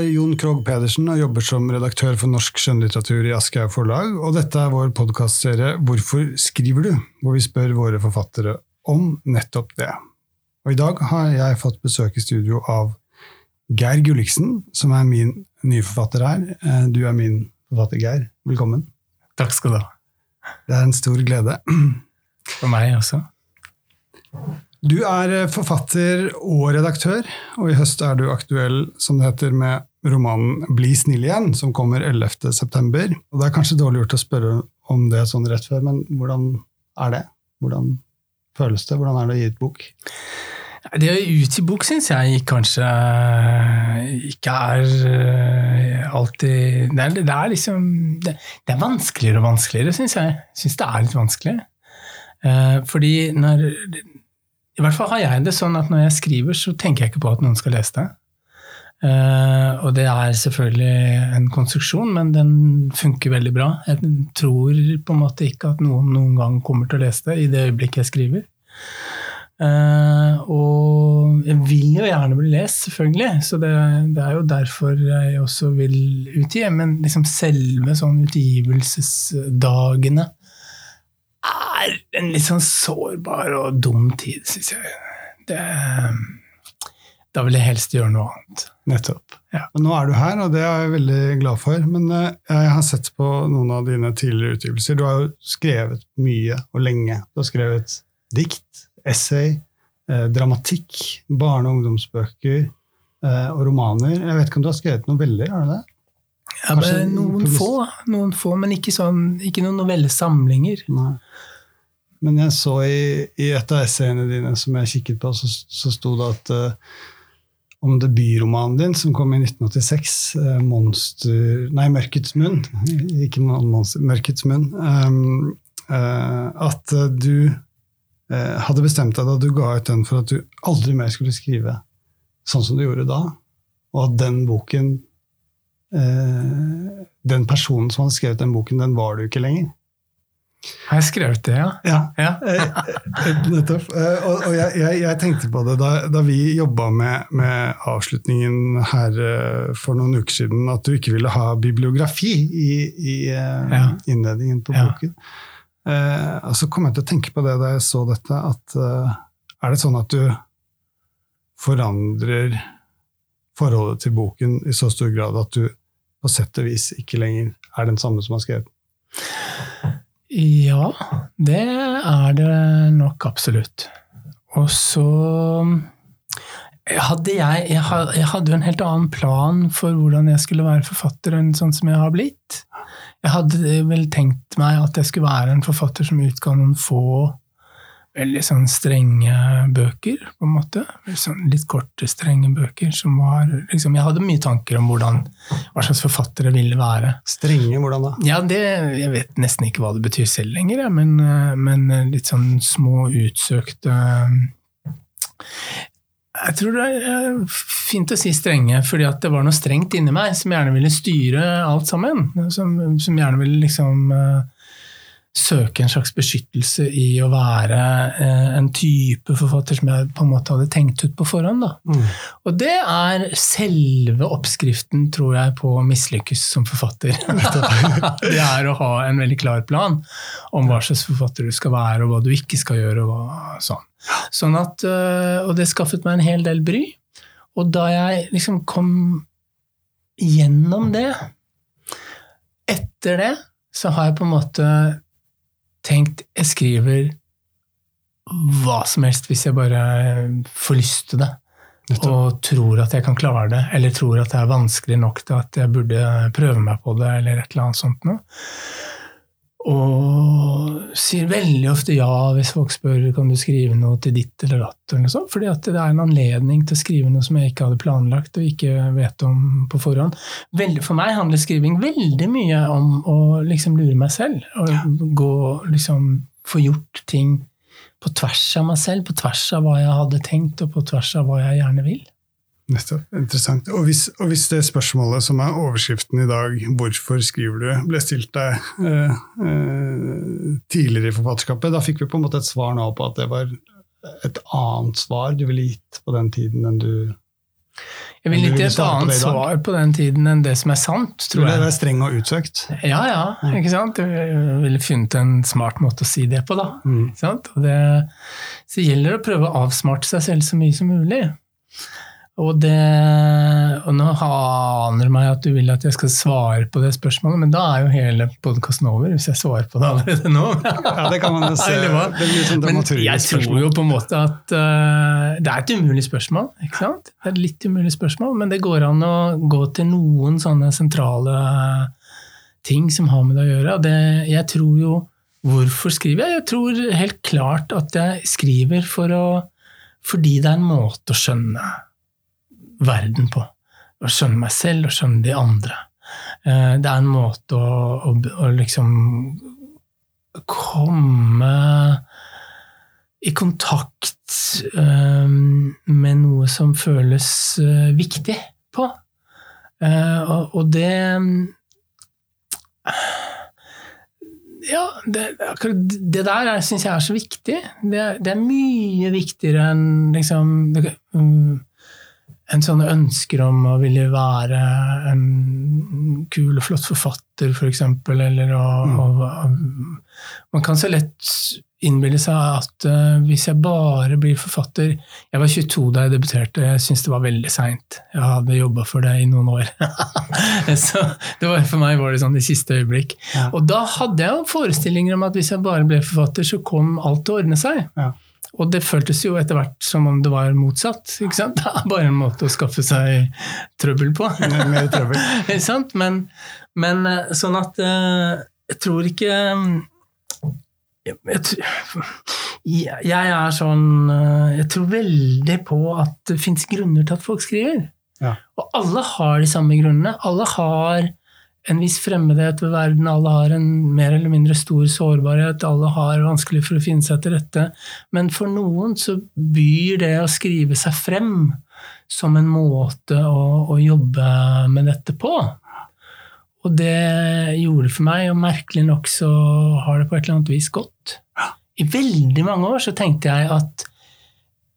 Er Jon Krogh Pedersen og jobber som redaktør for norsk skjønnlitteratur i Aschehoug Forlag, og dette er vår podkastserie Hvorfor skriver du?, hvor vi spør våre forfattere om nettopp det. Og I dag har jeg fått besøk i studio av Geir Gulliksen, som er min nye forfatter her. Eh, du er min forfatter, Geir. Velkommen. Takk skal du ha. Det er en stor glede. For meg også. Du er eh, forfatter og redaktør, og i høst er du aktuell, som det heter, med romanen 'Bli snill igjen', som kommer 11.9. Det er kanskje dårlig gjort å spørre om det sånn rett før, men hvordan er det? Hvordan føles det? Hvordan er det å gi ut bok? Det å utgi bok syns jeg kanskje ikke er eh, alltid Det er, det er liksom det, det, er vanskeligere og vanskeligere, syns. Jeg syns det er litt vanskelig. Eh, fordi når i hvert fall har jeg det sånn at når jeg skriver, så tenker jeg ikke på at noen skal lese det. Uh, og det er selvfølgelig en konstruksjon, men den funker veldig bra. Jeg tror på en måte ikke at noen noen gang kommer til å lese det i det øyeblikket jeg skriver. Uh, og jeg vil jo gjerne bli lest, selvfølgelig, så det, det, er jo derfor jeg også vil utgi. Men liksom selve sånn utgivelsesdagene er en litt sånn sårbar og dum tid, syns jeg. Det, da vil jeg helst gjøre noe annet. Nettopp. Ja. Nå er du her, og det er jeg veldig glad for. Men eh, jeg har sett på noen av dine tidligere utgivelser. Du har jo skrevet mye og lenge. Du har skrevet dikt, essay, eh, dramatikk, barne- og ungdomsbøker eh, og romaner. Jeg vet ikke om du har skrevet noveller? veldig? er det? Ja, noen få, noen få, men ikke, sånn, ikke noen novellesamlinger. Nei. Men jeg så i, i et av essayene dine som jeg kikket på, så, så sto det at uh, om debutromanen din som kom i 1986, uh, eh, 'Monster Nei, 'Mørkets munn'. Ikke 'Mørkets munn'. Um, uh, at du hadde bestemt deg da du ga ut den for at du aldri mer skulle skrive sånn som du gjorde da, og at den boken Den personen som hadde skrevet den boken, den var du ikke lenger. Har jeg skrevet det, ja? Ja, ja. Eh, eh, nettopp. Eh, og, og jeg, jeg, jeg, tenkte på det da, da vi jobba med, med, avslutningen her for noen uker siden, at du ikke ville ha bibliografi i, i ja. innledningen på boken. Og så kom jeg til å tenke på det da jeg så dette, at er det sånn at du forandrer forholdet til boken i så stor grad at du på sett og vis ikke lenger er den samme som har skrevet? Ja, det er det nok absolutt. Og så hadde jeg, jeg, hadde jo en helt annen plan for hvordan jeg skulle være forfatter enn sånn som jeg har blitt. Jeg hadde vel tenkt meg at jeg skulle være en forfatter som utga noen få veldig sånn strenge bøker, på en måte. Sånn litt korte, strenge bøker som var liksom, Jeg hadde mye tanker om hvordan, hva slags forfattere ville være. Strenge, hvordan da? Ja, det, Jeg vet nesten ikke hva det betyr selv lenger, men, men litt sånn små, utsøkte jeg tror det er fint å si strenge, fordi det var noe strengt inni meg som gjerne ville styre alt sammen. Som, som gjerne ville liksom søke en slags beskyttelse i å være eh, en type forfatter som jeg på en måte hadde tenkt ut på forhånd. Mm. Og det er selve oppskriften, tror jeg, på å mislykkes som forfatter. det er å ha en veldig klar plan om hva slags forfatter du skal være, og hva du ikke skal gjøre. Og sånn. Sånn at, eh, og det skaffet meg en hel del bry. Og da jeg liksom kom gjennom det Etter det så har jeg på en måte tenkt jeg skriver hva som helst hvis jeg bare får lyst til det. Og tror at jeg kan klare det, eller tror at det er vanskelig nok til at jeg burde prøve meg på det, eller et eller annet sånt noe. Og sier veldig ofte ja hvis folk spør kan du skrive noe til ditt eller datt. eller sånt, fordi det er en anledning til å skrive noe som jeg ikke hadde planlagt og ikke vet om på forhånd. Veldig, for meg handler skriving veldig mye om å liksom lure meg selv. Og gå, liksom, få gjort ting på tvers av meg selv, på tvers av hva jeg hadde tenkt, og på tvers av hva jeg gjerne vil. Nettopp. Interessant. Og hvis, og hvis, det spørsmålet som er overskriften i dag, 'Hvorfor skriver du?', ble stilt deg eh, eh, tidligere i forfatterskapet, da fikk vi på en måte et svar nå på at det var et annet svar du ville gitt på den tiden enn du Jeg vil gitt gi et annet det svar på den tiden enn det som er sant, tror jeg. være streng og utsøkt. Ja, ja, ikke sant? Jeg ville funnet en smart måte å si det på, da. Mm. Ikke sant? Og det, så det å prøve å avsmarte seg selv så mye som mulig. Og, det, og nå aner det meg at du vil at jeg skal svare på det spørsmålet, men da er jo hele podkasten over, hvis jeg svarer på det allerede nå. Ja, det kan man se. Det blir sånn Men jeg tror jo på en måte at uh, det er et umulig spørsmål. ikke sant? Det er et litt umulig spørsmål, men det går an å gå til noen sånne sentrale ting som har med det å gjøre. Det, jeg tror jo Hvorfor skriver jeg? Jeg tror helt klart at jeg skriver for å, fordi det er en måte å skjønne verden på. Å skjønne meg selv og skjønne de andre. Eh, Det er en måte å, å, å liksom komme i kontakt um, med noe som føles uh, viktig på. Uh, og, og det Ja, det, det der syns jeg er så viktig. Det, det er mye viktigere enn liksom det, mm, en sånn ønsker om å ville være en kul og flott forfatter, f.eks., for eksempel, eller å, å Man kan så lett innbille seg at uh, hvis jeg bare blir forfatter Jeg var 22 da jeg debuterte, jeg syntes det var veldig seint. Jeg hadde jobba for det i noen år. så det var, for meg var det sånn i siste øyeblikk. Ja. Og da hadde jeg jo forestillinger om at hvis jeg bare ble forfatter, så kom alt til å ordne seg. Ja. Og det føltes jo etter hvert som om det var motsatt. ikke sant? Det er bare en måte å skaffe seg trøbbel på. Mer- trøbbel. Ikke sant? Men, men eh, sånn at eh, jeg tror ikke mm, jeg, jeg, tr- jeg jeg er sånn eh, Jeg tror veldig på at det fins grunner til at folk skriver. Ja. Og alle har de samme grunnene. Alle har en viss fremmedhet ved verden, alle har en mer eller mindre stor sårbarhet, alle har vanskelig for å finne seg til rette. Men for noen så byr det å skrive seg frem som en måte å, å jobbe med dette på. Og det gjorde det for meg, og merkelig nok så har det på et eller annet vis gått. I veldig mange år så tenkte jeg at,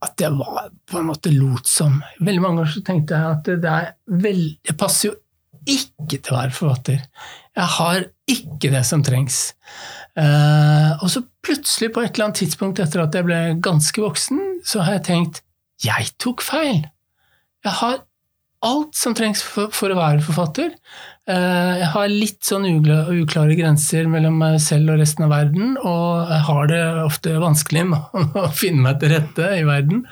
at jeg var på en måte lotsom. I veldig mange år så tenkte jeg at det, det er vel, jeg passer jo ikke til å være forfatter. Jeg har ikke det som trengs. Eh, og så plutselig, på et eller annet tidspunkt etter at jeg ble ganske voksen, så har jeg tenkt jeg tok feil. Jeg har alt som trengs for, for å være forfatter. Eh, Jeg har litt sånn uklare grenser mellom meg selv og resten av verden, og jeg har det ofte vanskelig med å finne meg til rette i verden.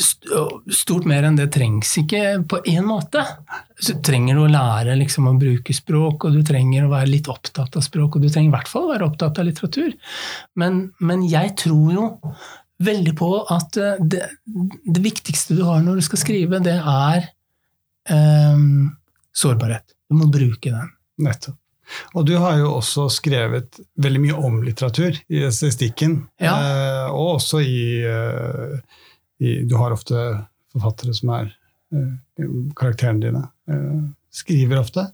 St- Stort mer enn det trengs ikke på én måte. Så trenger du å lære liksom, å bruke språk, og du trenger å være litt opptatt av språk, og du trenger i hvert fall å være opptatt av litteratur. Men, men jeg tror jo veldig på at eh, det, det viktigste du har når du skal skrive, det er um, sårbarhet. Du må bruke den. Nettopp. Og du har jo også skrevet veldig mye om litteratur i estetikken. Ja. Eh, og også i, uh, i Du har ofte forfattere som er eh, karakterene dine. Eh, skriver ofte.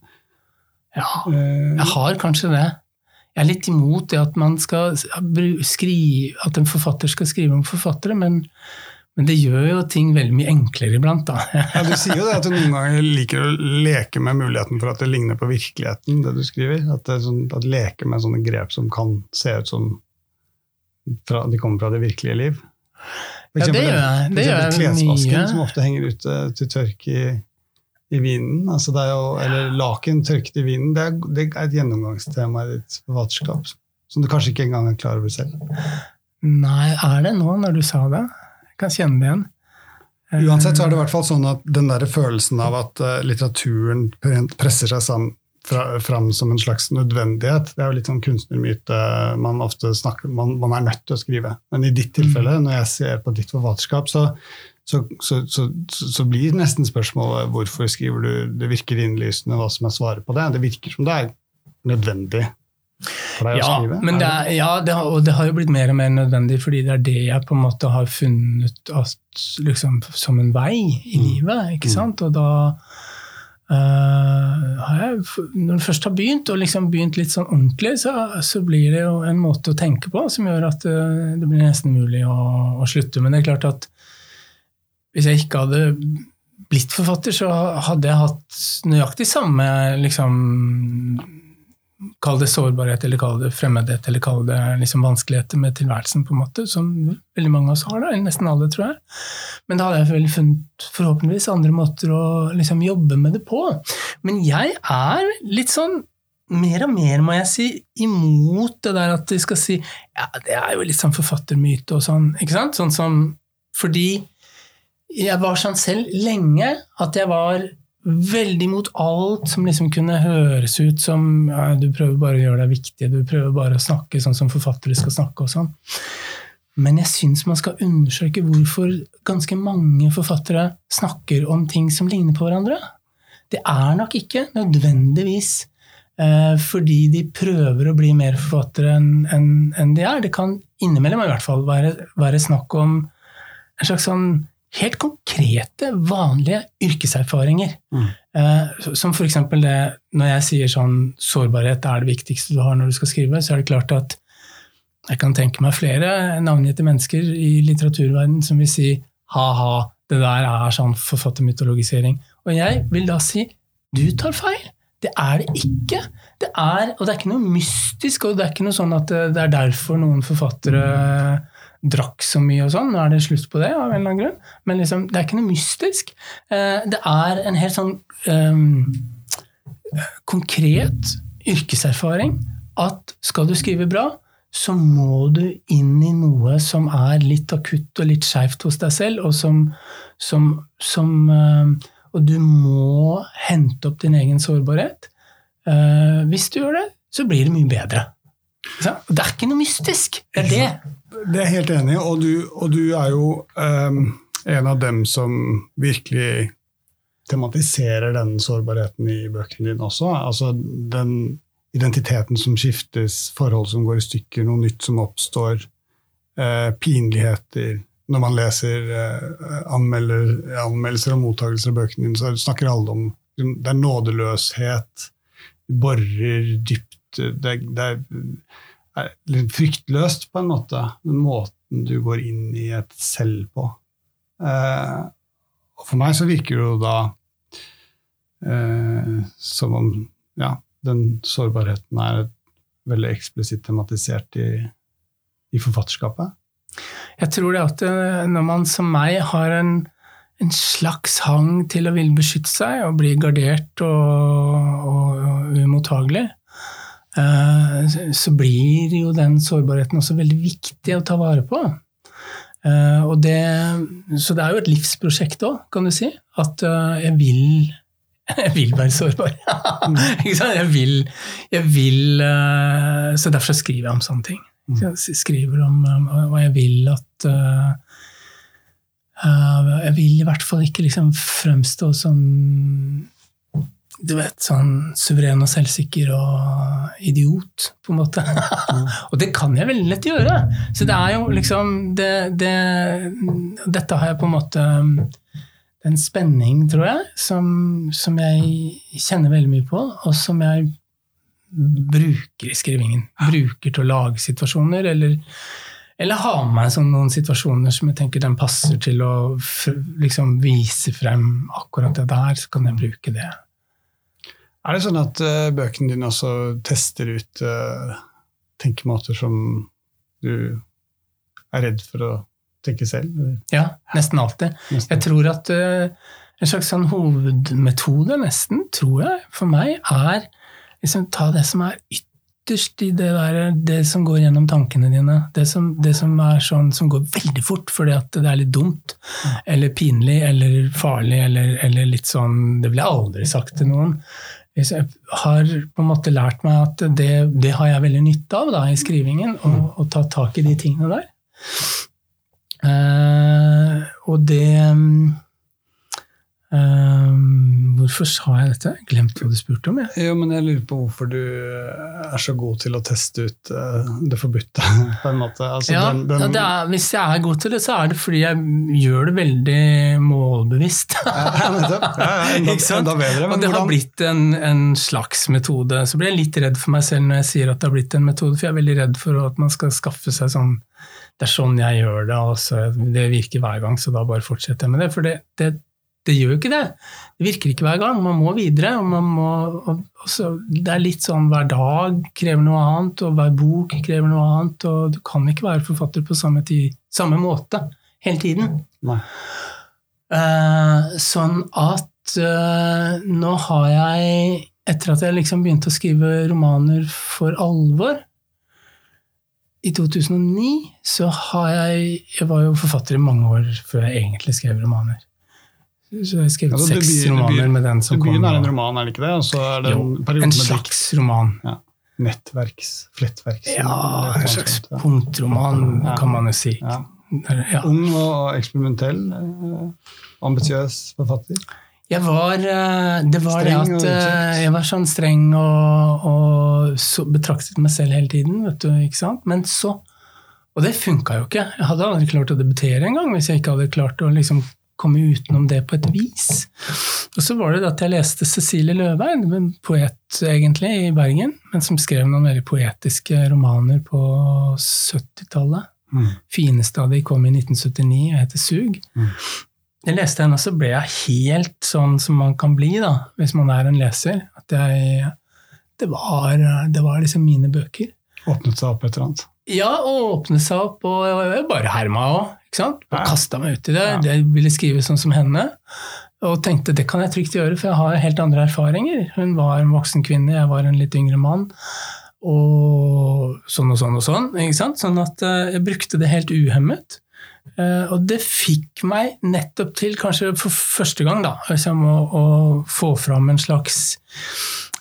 Ja, Eh, jeg har kanskje det. Jeg er litt imot det at, man skal skrive, at en forfatter skal skrive om forfattere, men, men det gjør jo ting veldig mye enklere iblant. da. ja, du sier jo det at du noen ganger liker å leke med muligheten for at det ligner på virkeligheten, det du skriver. At, det sånn, at leke med sånne grep som kan se ut som fra, de kommer fra det virkelige liv. For Ja, det eksempel gjør jeg. Det gjør jeg klesvasken, mye. som ofte henger ute til tørk i, i vinen. Altså det er jo, eller laken tørket i vinen. Det er, det er et gjennomgangstema i ditt forfatterskap. Som du kanskje ikke engang er klar over selv. Nei, er det nå, når du sa det? Jeg kan kjenne det igjen. Uansett så er det i hvert fall sånn at den der følelsen av at eh, litteraturen presser seg sammen fra, fram som en slags nødvendighet. Det er jo litt sånn kunstnermyte man ofte snakker man, man er nødt til å skrive. Men i ditt tilfelle, når jeg ser på ditt forfatterskap, så, så, så, så, så blir nesten spørsmålet hvorfor skriver du Det virker innlysende hva som er svaret på det. Det virker som det er nødvendig for deg å Ja, skrive. men det er, ja det har, og det har jo blitt mer og mer nødvendig, fordi det er det jeg på en måte har funnet at, liksom, som en vei i Mm. livet. ikke Mm. sant? Og da jeg, Når du først har begynt, og liksom begynt litt sånn ordentlig, så, så blir det jo en måte å tenke på som gjør at eh, det blir nesten mulig å, å slutte. Men det er klart at hvis jeg ikke hadde blitt forfatter, så hadde jeg hatt nøyaktig samme liksom, Kall det sårbarhet, eller kall det fremmedhet, eller kall det liksom vanskeligheter med tilværelsen, på en måte, som veldig mange av oss har, da, eller nesten alle, tror jeg. Men da hadde jeg vel funnet forhåpentligvis andre måter å liksom, jobbe med det på. Men jeg er litt sånn mer og mer, må jeg si, imot det der at de skal si ja, det er jo litt sånn forfattermyte og sånn. ikke sant? Sånn som Fordi jeg var sånn selv lenge at jeg var veldig mot alt som liksom kunne høres ut som ja, du prøver bare å gjøre deg viktig, du prøver bare å snakke sånn som forfattere skal snakke og sånn. Men jeg syns man skal undersøke hvorfor ganske mange forfattere snakker om ting som ligner på hverandre. Det er nok ikke nødvendigvis eh, fordi de prøver å bli mer forfattere enn en, en de er. Det kan innimellom i hvert fall være, være snakk om en slags sånn helt konkrete, vanlige yrkeserfaringer. Mm. Eh, som f.eks. det når jeg sier sånn sårbarhet er det viktigste du har når du skal skrive, så er det klart at jeg kan tenke meg flere navngitte mennesker i litteraturverdenen som vil si ha-ha, det der er sånn forfattermytologisering. Og jeg vil da si du tar feil. Det er det ikke. Det er, og det er ikke noe mystisk, og det er ikke noe sånn at det er derfor noen forfattere drakk så mye og sånn. Nå er det slutt på det av en eller annen grunn. Men liksom, det er ikke noe mystisk. Eh, det er en helt sånn um, konkret yrkeserfaring at skal du skrive bra, så må du inn i noe som er litt akutt og litt skeivt hos deg selv, og som, som, som uh, Og du må hente opp din egen sårbarhet. Uh, hvis du gjør det, så blir det mye bedre. Det er ikke noe mystisk. Det er det. Det er jeg helt enig i, og, og, du er jo um, en av dem som virkelig tematiserer den sårbarheten i bøkene dine også. Altså den identiteten som skiftes, forhold som går i stykker, noe nytt som oppstår, uh, pinligheter. Når man leser uh, anmelder, anmeldelser og mottakelser av bøkene dine, så snakker alle om det er nådeløshet, borer dypt det, det, er er litt fryktløst, på en måte. Den måten du går inn i et selv på. Eh, og for meg så virker det jo da eh, som om ja, den sårbarheten er veldig eksplisitt tematisert i, i forfatterskapet. Jeg tror det at eh, når man som meg har en, en slags hang til å ville beskytte seg og bli gardert og, og, og umottagelig, Eh, så blir jo den sårbarheten også veldig viktig å ta vare på. Eh, det, så det er jo et livsprosjekt òg, kan du si. At eh, jeg vil, jeg vil være sårbar. jeg, vil, jeg vil Så derfor skriver jeg om sånne ting. Mm. Jeg skriver om hva jeg vil at Jeg vil i hvert fall ikke liksom fremstå som du vet, sånn suveren og selvsikker og idiot, på en måte. Og det kan jeg veldig lett gjøre! Så det er jo liksom det, det, Dette har jeg på en måte En spenning, tror jeg, som, som, jeg kjenner veldig mye på, og som jeg bruker i skrivingen. Bruker til å lage situasjoner, eller, eller ha med meg sånn noen situasjoner som jeg tenker den passer til å liksom, vise frem akkurat det der, så kan jeg bruke det. Er det sånn at uh, bøkene dine også tester ut uh, tenkemåter som du er redd for å tenke selv? Eller? Ja, nesten alltid. Nesten. Jeg tror at uh, en slags sånn hovedmetode, nesten, tror jeg, for meg, er liksom ta det som er ytterst i det, der, det som går gjennom tankene dine. Det som, det som er sånn som går veldig fort fordi at det er litt dumt, mm. eller pinlig, eller farlig, eller, eller litt sånn Det ville jeg aldri sagt til noen. Jeg har på en måte lært meg at det, det har jeg veldig nytte av da, i skrivingen, å ta tak i de tingene der. Uh, og det Um, hvorfor sa jeg dette? Glemte hva du spurte om. Jeg. Jo, men jeg lurer på hvorfor du er så god til å teste ut uh, det forbudte. på en måte. Altså, ja, den, den... Er, Hvis jeg er god til det, så er det fordi jeg gjør det veldig målbevisst. ja, nettopp. Ja, enda, enda bedre. og det hvordan... har blitt en, en, slags metode. Så blir jeg litt redd for meg selv når jeg sier at det har blitt en metode, for jeg er veldig redd for at man skal skaffe seg sånn det er sånn jeg gjør det, og det virker hver gang, så da bare fortsetter jeg med det. For det, det Det gjør jo ikke det. Det virker ikke hver gang. Man må videre. og man må, og, og så, Det er litt sånn hver dag krever noe annet, og hver bok krever noe annet. og Du kan ikke være forfatter på samme, tid, samme måte hele tiden. Eh, sånn at uh, nå har jeg, etter at jeg liksom begynte å skrive romaner for alvor, i 2009 så har jeg Jeg var jo forfatter i mange år før jeg egentlig skrev romaner. Så jeg har skrevet Altså, seks debut- romaner debut- med den som kom. Debuten er en roman, er det ikke det? Og så er det Jo, en en slags roman. Nettverks, flettverks... Ja, en slags punktroman, Ja. kan man jo si. Ja. Ja. Ung og eksperimentell, eh, ambisiøs forfatter. Jeg var eh, Det var det Streng at eh, jeg var sånn streng og, og så betraktet meg selv hele tiden, vet du, ikke sant? Men så Og det funka jo ikke. Jeg hadde aldri klart å debutere engang hvis jeg ikke hadde klart å liksom komme utenom det på et vis. Og så var det at jeg leste Cecilie Løveid, en poet egentlig i Bergen, men som skrev noen veldig poetiske romaner på 70-tallet. Mm. Fineste av de kom i 1979 og heter Sug. Mm. Jeg leste henne, og så ble jeg helt sånn som man kan bli da, hvis man er en leser. At jeg, det, var, det var liksom mine bøker. Åpnet seg opp et eller annet. Ja, og åpne seg opp, og jeg bare herma òg. Ikke sant? Og Ja. kasta meg ut i det. Ja. Jeg ville skrive sånn som henne. Og tenkte det kan jeg trygt gjøre, for jeg har helt andre erfaringer. Hun var en voksen kvinne, jeg var en litt yngre mann. Og sånn og sånn og sånn. ikke sant? Sånn at eh, jeg brukte det helt uhemmet. Eh, og det fikk meg nettopp til, kanskje for første gang, da, liksom, å, å få fram en slags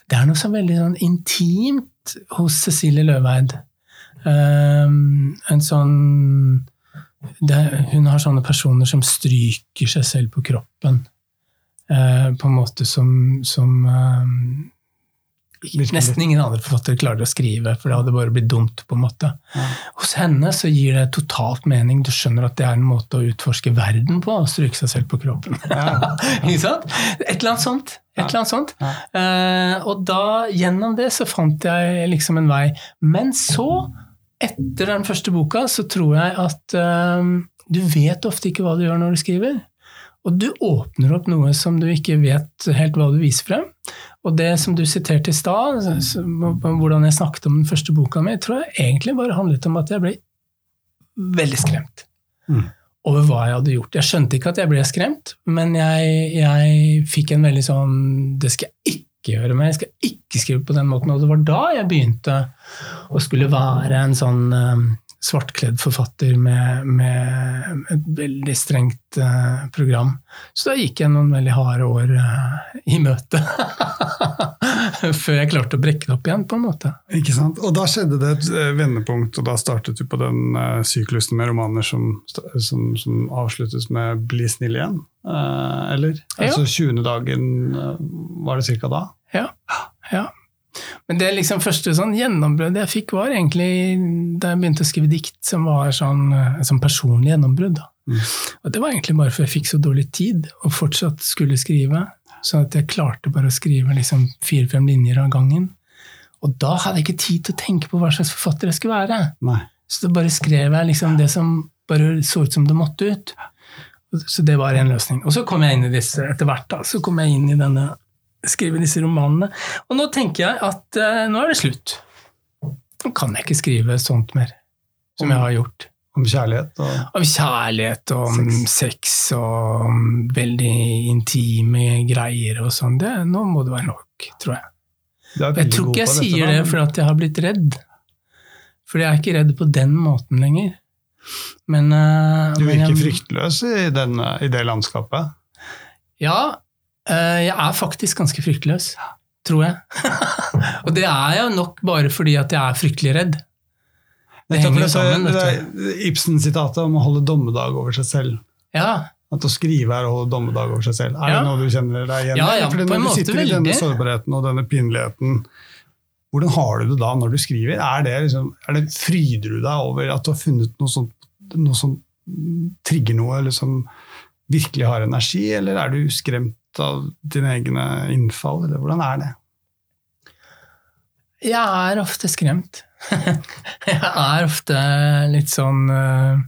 Det er noe så veldig sånn intimt hos Cecilie Løveid. Um, en sånn det, Hun har sånne personer som stryker seg selv på kroppen. eh, på en måte som, som eh, nesten ingen andre forfattere klarer å skrive, for det hadde bare blitt dumt. på en måte. Ja. Hos henne så gir det totalt mening. Du skjønner at det er en måte å utforske verden på, å stryke seg selv på kroppen. Ja. Ikke sant? Et eller annet sånt. Et eller annet sånt. Ja. Eh, og da, gjennom det, så fant jeg liksom en vei. Men så, etter den første boka, så tror jeg at eh, du vet ofte ikke hva du gjør når du skriver. Og du åpner opp noe som du ikke vet helt hva du viser frem. Og det som du siterte i stad, hvordan jeg snakket om den første boka mi, tror jeg egentlig bare handlet om at jeg ble veldig skremt Mm. over hva jeg hadde gjort. Jeg skjønte ikke at jeg ble skremt, men jeg, jeg fikk en veldig sånn Det skal jeg ikke gjøre mer, jeg skal ikke skrive på den måten. Og det var da jeg begynte å skulle være en sånn eh, svartkledd forfatter med, med et veldig strengt uh, program. Så da gikk jeg noen veldig harde år uh, i møte. Før jeg klarte å brekke det opp igjen, på en måte. Ikke sant? Og da skjedde det et eh, vendepunkt, og da startet du på den uh, syklusen med romaner som, som, som avsluttes med 'Bli snill igjen'. Eller? Ja. Altså 20. dagen, var det cirka da? Ja. ja. Men det liksom første sånn gjennombruddet jeg fikk, var egentlig da jeg begynte å skrive dikt som var sånn, sånn personlig gjennombrudd. Mm. Og det var egentlig bare for jeg fikk så dårlig tid og fortsatt skulle skrive. Sånn at jeg klarte bare å skrive liksom fire-fem linjer av gangen. Og da hadde jeg ikke tid til å tenke på hva slags forfatter jeg skulle være. Nei. Så da bare skrev jeg liksom det som bare så ut som det måtte ut. Så det var en løsning. Og så kom jeg inn i disse etter hvert. da, Så kom jeg inn i denne skrive disse romanene. Og nå tenker jeg at eh, nå er det slutt. Nå kan jeg ikke skrive sånt mer, som jeg har gjort. Om kjærlighet og Om kjærlighet og om sex og om veldig intime greier og sånn. Det, nå må det være nok, tror jeg. Jeg tror ikke jeg dette, sier det fordi jeg har blitt redd. For jeg er ikke redd på den måten lenger. Men, uh, Du men virker jeg- fryktløs i, den, i det landskapet. Ja, jeg er faktisk ganske fryktløs, tror jeg. og det er jeg nok bare fordi at jeg er fryktelig redd. Det Nettopp henger jo sammen, det Ibsen-sitatet om å holde dommedag over seg selv. Ja, At å skrive er å holde dommedag over seg selv. Er Ja. det noe du kjenner deg igjen i? Ja, ja, Fordi når du måte veldig. i denne sårbarheten og denne pinligheten, hvordan har du det da når du skriver? Er det liksom, er det, fryder du deg over at du har funnet noe, sånt, noe som trigger noe, eller som virkelig har energi, eller er du skremt av dine egne innfall, eller hvordan er det? jeg er ofte skremt. jeg er ofte litt sånn eh,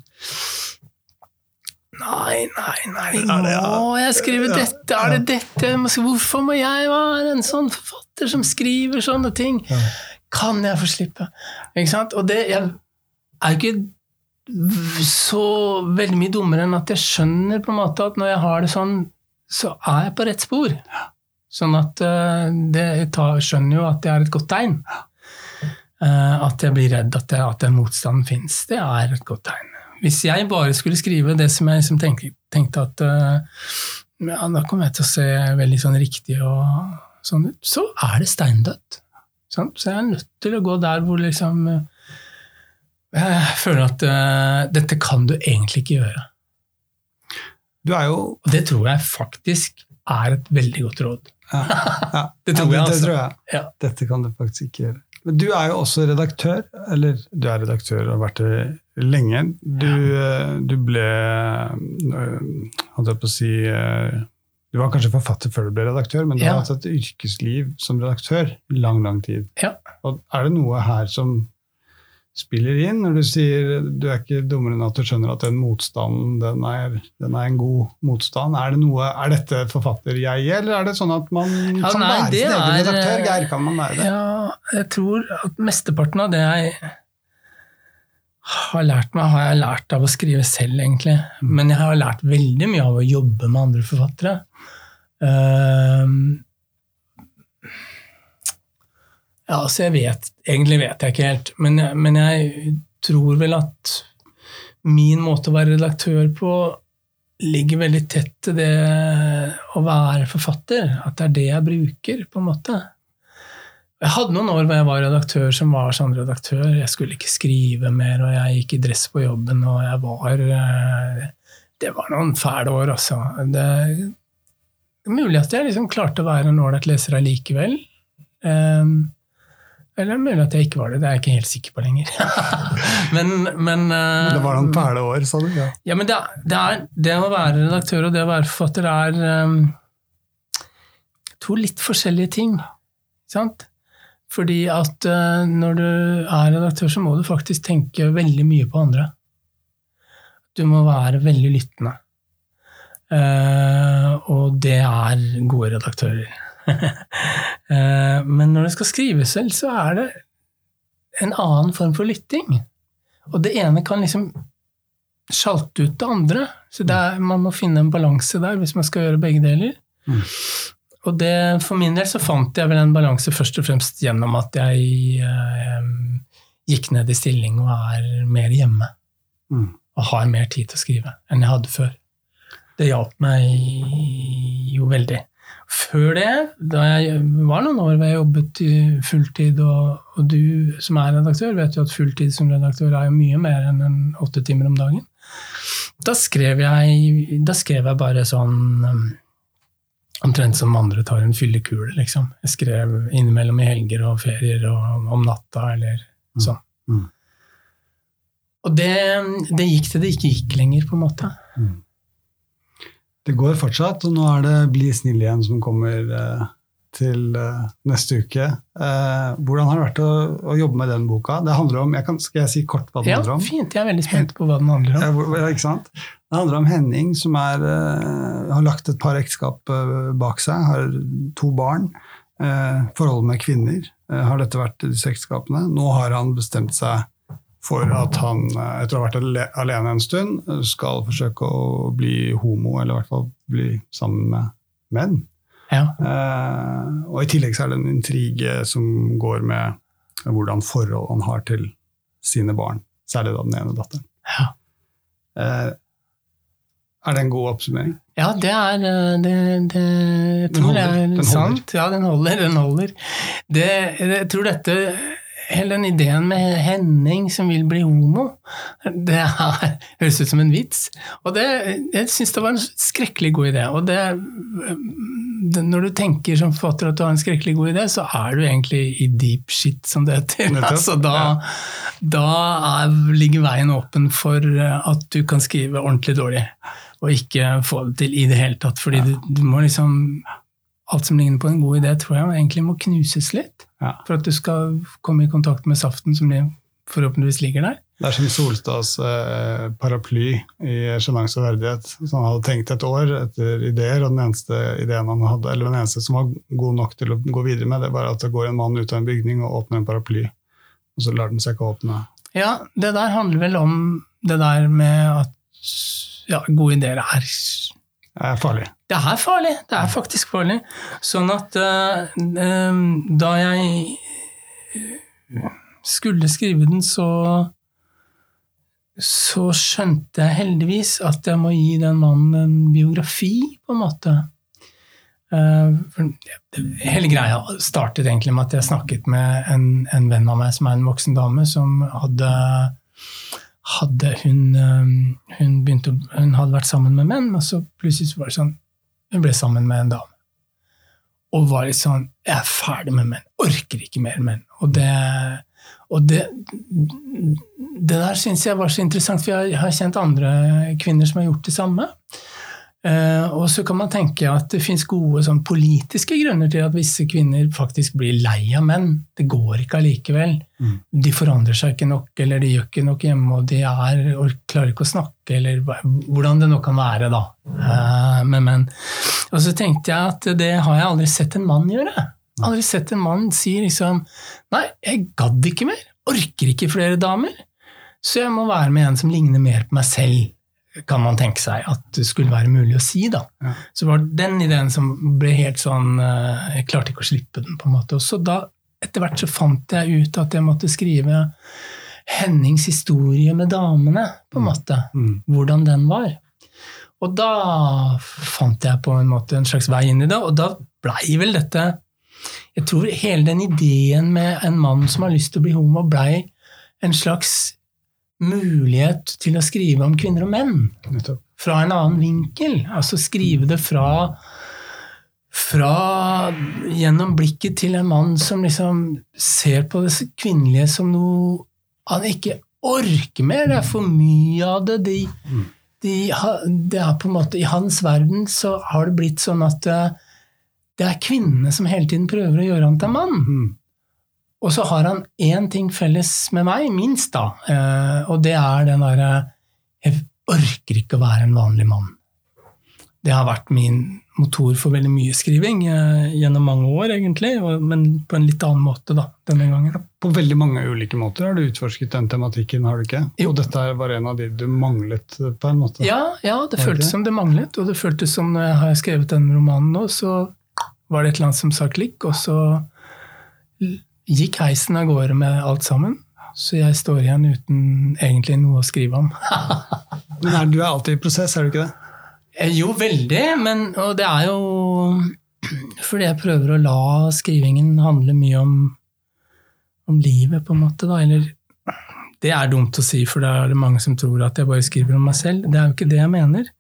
Nei, Nei, nei, Må jeg skrive dette? Er det dette? Hvorfor må jeg være en sånn forfatter som skriver sånne ting? Kan jeg få slippe? Ikke sant? Og det jeg er jo ikke så veldig mye dummere enn at jeg skjønner på en måte at når jeg har det sånn, så er jeg på rett spor. Sånn at eh, det, jeg tar, skjønner jo at det er et godt tegn. Eh, at jeg blir redd at, jeg, at den motstanden fins. Det er et godt tegn. Hvis jeg bare skulle skrive det som jeg liksom tenkte, tenkte at eh, ja, da kommer jeg til å se veldig sånn riktig og sånn ut, så er det steindødt. Så jeg er nødt til å gå der hvor liksom Jeg føler at dette kan du egentlig ikke gjøre. Du er jo Og det tror jeg faktisk er et veldig godt råd. ja, ja. Det tror jeg, jeg, det, altså. tror jeg. Ja. Dette kan du faktisk ikke gjøre. Men du er jo også redaktør, eller du er redaktør og har vært det lenge. Du, eh, du ble øh, Holdt jeg på å si øh, Du var kanskje forfatter før du ble redaktør, men du Ja. har hatt et yrkesliv som redaktør i lang, lang tid. Ja. Og er det noe her som spiller inn, når du sier du er ikke dummere enn at du skjønner at den motstanden den er, den er en god motstand? Er, det noe, er dette forfatter-jeg, eller er det sånn at man Ja, kan nei, være sin egen redaktør? Geir, kan man være det? Ja, jeg tror at mesteparten av det jeg har lært meg, har jeg lært av å skrive selv, egentlig. Men jeg har lært veldig mye av å jobbe med andre forfattere. Ehm, ja, altså jeg vet Egentlig vet jeg ikke helt, men, men jeg tror vel at min måte å være redaktør på ligger veldig tett til det å være forfatter. At det er det jeg bruker, på en måte. Jeg hadde noen år hvor jeg var redaktør som var sånn redaktør. Jeg skulle ikke skrive mer, og jeg gikk i dress på jobben, og jeg var eh, Det var noen fæle år, altså. Det er mulig at jeg liksom klarte å være en ålreit leser allikevel. Um, eller mulig at jeg ikke var det. Det er jeg ikke helt sikker på lenger. men, men uh, Det var noen perleår, år, sa du? Ja. ja, men det, det, er, det å være redaktør og det å være forfatter er um, to litt forskjellige ting. Sant? Fordi at uh, når du er redaktør, så må du faktisk tenke veldig mye på andre. Du må være veldig lyttende. Uh, og det er gode redaktører. Eh, men når du skal skrive selv, så er det en annen form for lytting. Og det ene kan liksom sjalte ut det andre. Så det er, man må finne en balanse der hvis man skal gjøre begge deler. Mm. Og det, for min del så fant jeg vel en balanse først og fremst gjennom at jeg eh, gikk ned i stilling og er mer hjemme. Mm. Og har mer tid til å skrive enn jeg hadde før. Det hjalp meg jo veldig. Før det, da jeg var noen år hvor jeg jobbet fulltid, og, og du som er redaktør, vet jo at fulltid som redaktør er jo mye mer enn en åtte timer om dagen. Da skrev jeg, da skrev jeg bare sånn um, Omtrent som andre tar en fyllekule, liksom. Jeg skrev innimellom i helger og ferier og om natta, eller sånn. Mm. Og det, det gikk til det ikke gikk lenger, på en måte. Det går fortsatt, og nå er det Bli snill igjen som kommer eh, til eh, neste uke. Eh, hvordan har det vært å, å jobbe med den boka? Det handler om, jeg kan, Skal jeg si kort hva den Ja, handler om? fint. Jeg er veldig spent på hva den handler om. Ja, ikke sant? Det handler om Henning som er, har lagt et par ekteskap bak seg, har to barn. Forholdet forhold med kvinner har dette vært disse ekteskapene. Nå har han bestemt seg for at han, eh, etter å ha vært alene en stund, eh, skal forsøke å bli homo, eller i hvert fall bli sammen med menn. Ja. Eh, og i tillegg så er det en intrige som går med hvordan forhold han har til sine barn, særlig da den ene datteren. Ja. Eh, er det en god oppsummering? Ja, det er eh, det, det, Jeg Den tror holder, det er sant. Ja, den holder. Den holder. Det, jeg tror dette Hele den ideen med Henning som vil bli homo, det er, høres ut som en vits. Og det, jeg syns det var en skrekkelig god idé. Og det, det, når du tenker som forfatter at du har en skrekkelig god idé, så er du egentlig i deep shit, som det heter. Altså, da ja. da er, ligger veien åpen for at du kan skrive ordentlig dårlig og ikke få det til i det hele tatt. Fordi du, du må liksom Alt som ligner på en god idé, tror jeg egentlig må knuses litt. Ja. For at du skal komme i kontakt med saften som forhåpentligvis ligger der. Det er som Solstads eh, paraply i sjenanse og verdighet. Så han hadde tenkt et år etter ideer, og den eneste ideen han hadde, eller den eneste som var god nok til å gå videre med, det var at det går en mann ut av en bygning og åpner en paraply. Og så lar den seg ikke åpne. Ja, det der handler vel om det der med at ja, gode ideer er Det er farlig. Det er farlig. Det er faktisk farlig. Sånn at uh, da jeg skulle skrive den, så så skjønte jeg heldigvis at jeg må gi den mannen en biografi, på en måte. Hele greia startet egentlig med at jeg snakket med en, en, venn av meg som er en voksen dame, som hadde, hadde hun, hun, begynte, hun, hadde vært sammen med menn, og så plutselig var det sånn Hun ble sammen med en dame. Og var litt sånn Jeg er ferdig med menn. Orker ikke mer menn. Og det og det, det der syns jeg var så interessant, for jeg har kjent andre kvinner som har gjort det samme. Uh, og så kan man tenke at det fins gode sånn, politiske grunner til at visse kvinner faktisk blir lei av menn. Det går ikke allikevel. Mm. De forandrer seg ikke nok, eller de gjør ikke nok hjemme, og de er, og klarer ikke å snakke, eller hvordan det nå kan være da, med menn. Og så tenkte jeg at det har jeg aldri sett en mann gjøre. Aldri sett en mann si liksom Nei, jeg gadd ikke mer. Orker ikke flere damer. Så jeg må være med en som ligner mer på meg selv, kan man tenke seg at det skulle være mulig å si. da. Ja. Så var det den ideen som ble helt sånn eh, Jeg klarte ikke å slippe den. på en måte. Og så da, etter hvert så fant jeg ut at jeg måtte skrive Hennings historie med damene, på en mm. måte. Mm. Hvordan den var. Og da fant jeg på en måte en slags vei inn i det, og da blei vel dette jeg tror hele den ideen med en mann som har lyst til å bli homo, blei en slags mulighet til å skrive om kvinner og menn. Fra en annen vinkel. Altså skrive det fra fra gjennom blikket til en mann som liksom ser på det kvinnelige som noe han ikke orker mer. Det er for mye av det. De, de, det er på en måte, I hans verden så har det blitt sånn at uh, det er kvinnene som hele tiden prøver å gjøre han til mann. Og så har han én ting felles med meg, minst, da. Eh, og det er den derre Jeg orker ikke å være en vanlig mann. Det har vært min motor for veldig mye skriving eh, gjennom mange år, egentlig, men på en litt annen måte da, denne gangen. På veldig mange ulike måter har du utforsket den tematikken, har du ikke? Jo. Og dette var en av de du manglet på en måte? Ja, ja det føltes som det manglet. Og det føltes som når jeg har skrevet denne romanen nå, så var det et eller annet som sa klikk, og så gikk heisen av gårde med alt sammen. Så jeg står igjen uten egentlig noe å skrive om. men er, du er alltid i prosess, er du ikke det? Eh, jo, veldig. Men, og det er jo fordi jeg prøver å la skrivingen handle mye om, om livet, på en måte. Da. Eller det er dumt å si, for da er det mange som tror at jeg bare skriver om meg selv. Det er jo ikke det jeg mener.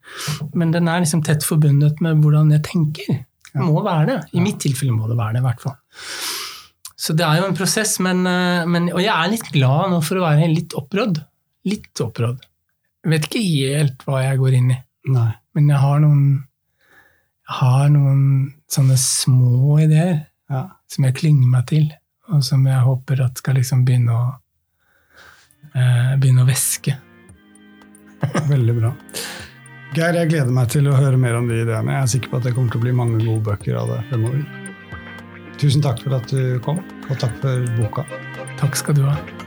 Men den er liksom tett forbundet med hvordan jeg tenker. Det må være det. I mitt tilfelle må det være det, i hvert fall. Så det er jo en prosess, men, eh, men, Og jeg er litt glad nå for å være litt opprådd. Litt opprådd. Jeg vet ikke helt hva jeg går inn i, Nei. men jeg har noen jeg har noen sånne små ideer ja. som jeg klynger meg til, og som jeg håper at skal liksom begynne å eh, begynne å væske. Veldig bra. Geir, jeg gleder meg til å høre mer om de ideene. Jeg er sikker på at det kommer til å bli mange gode bøker av det fremover. Tusen takk for at du kom, og takk for boka. Takk skal du ha.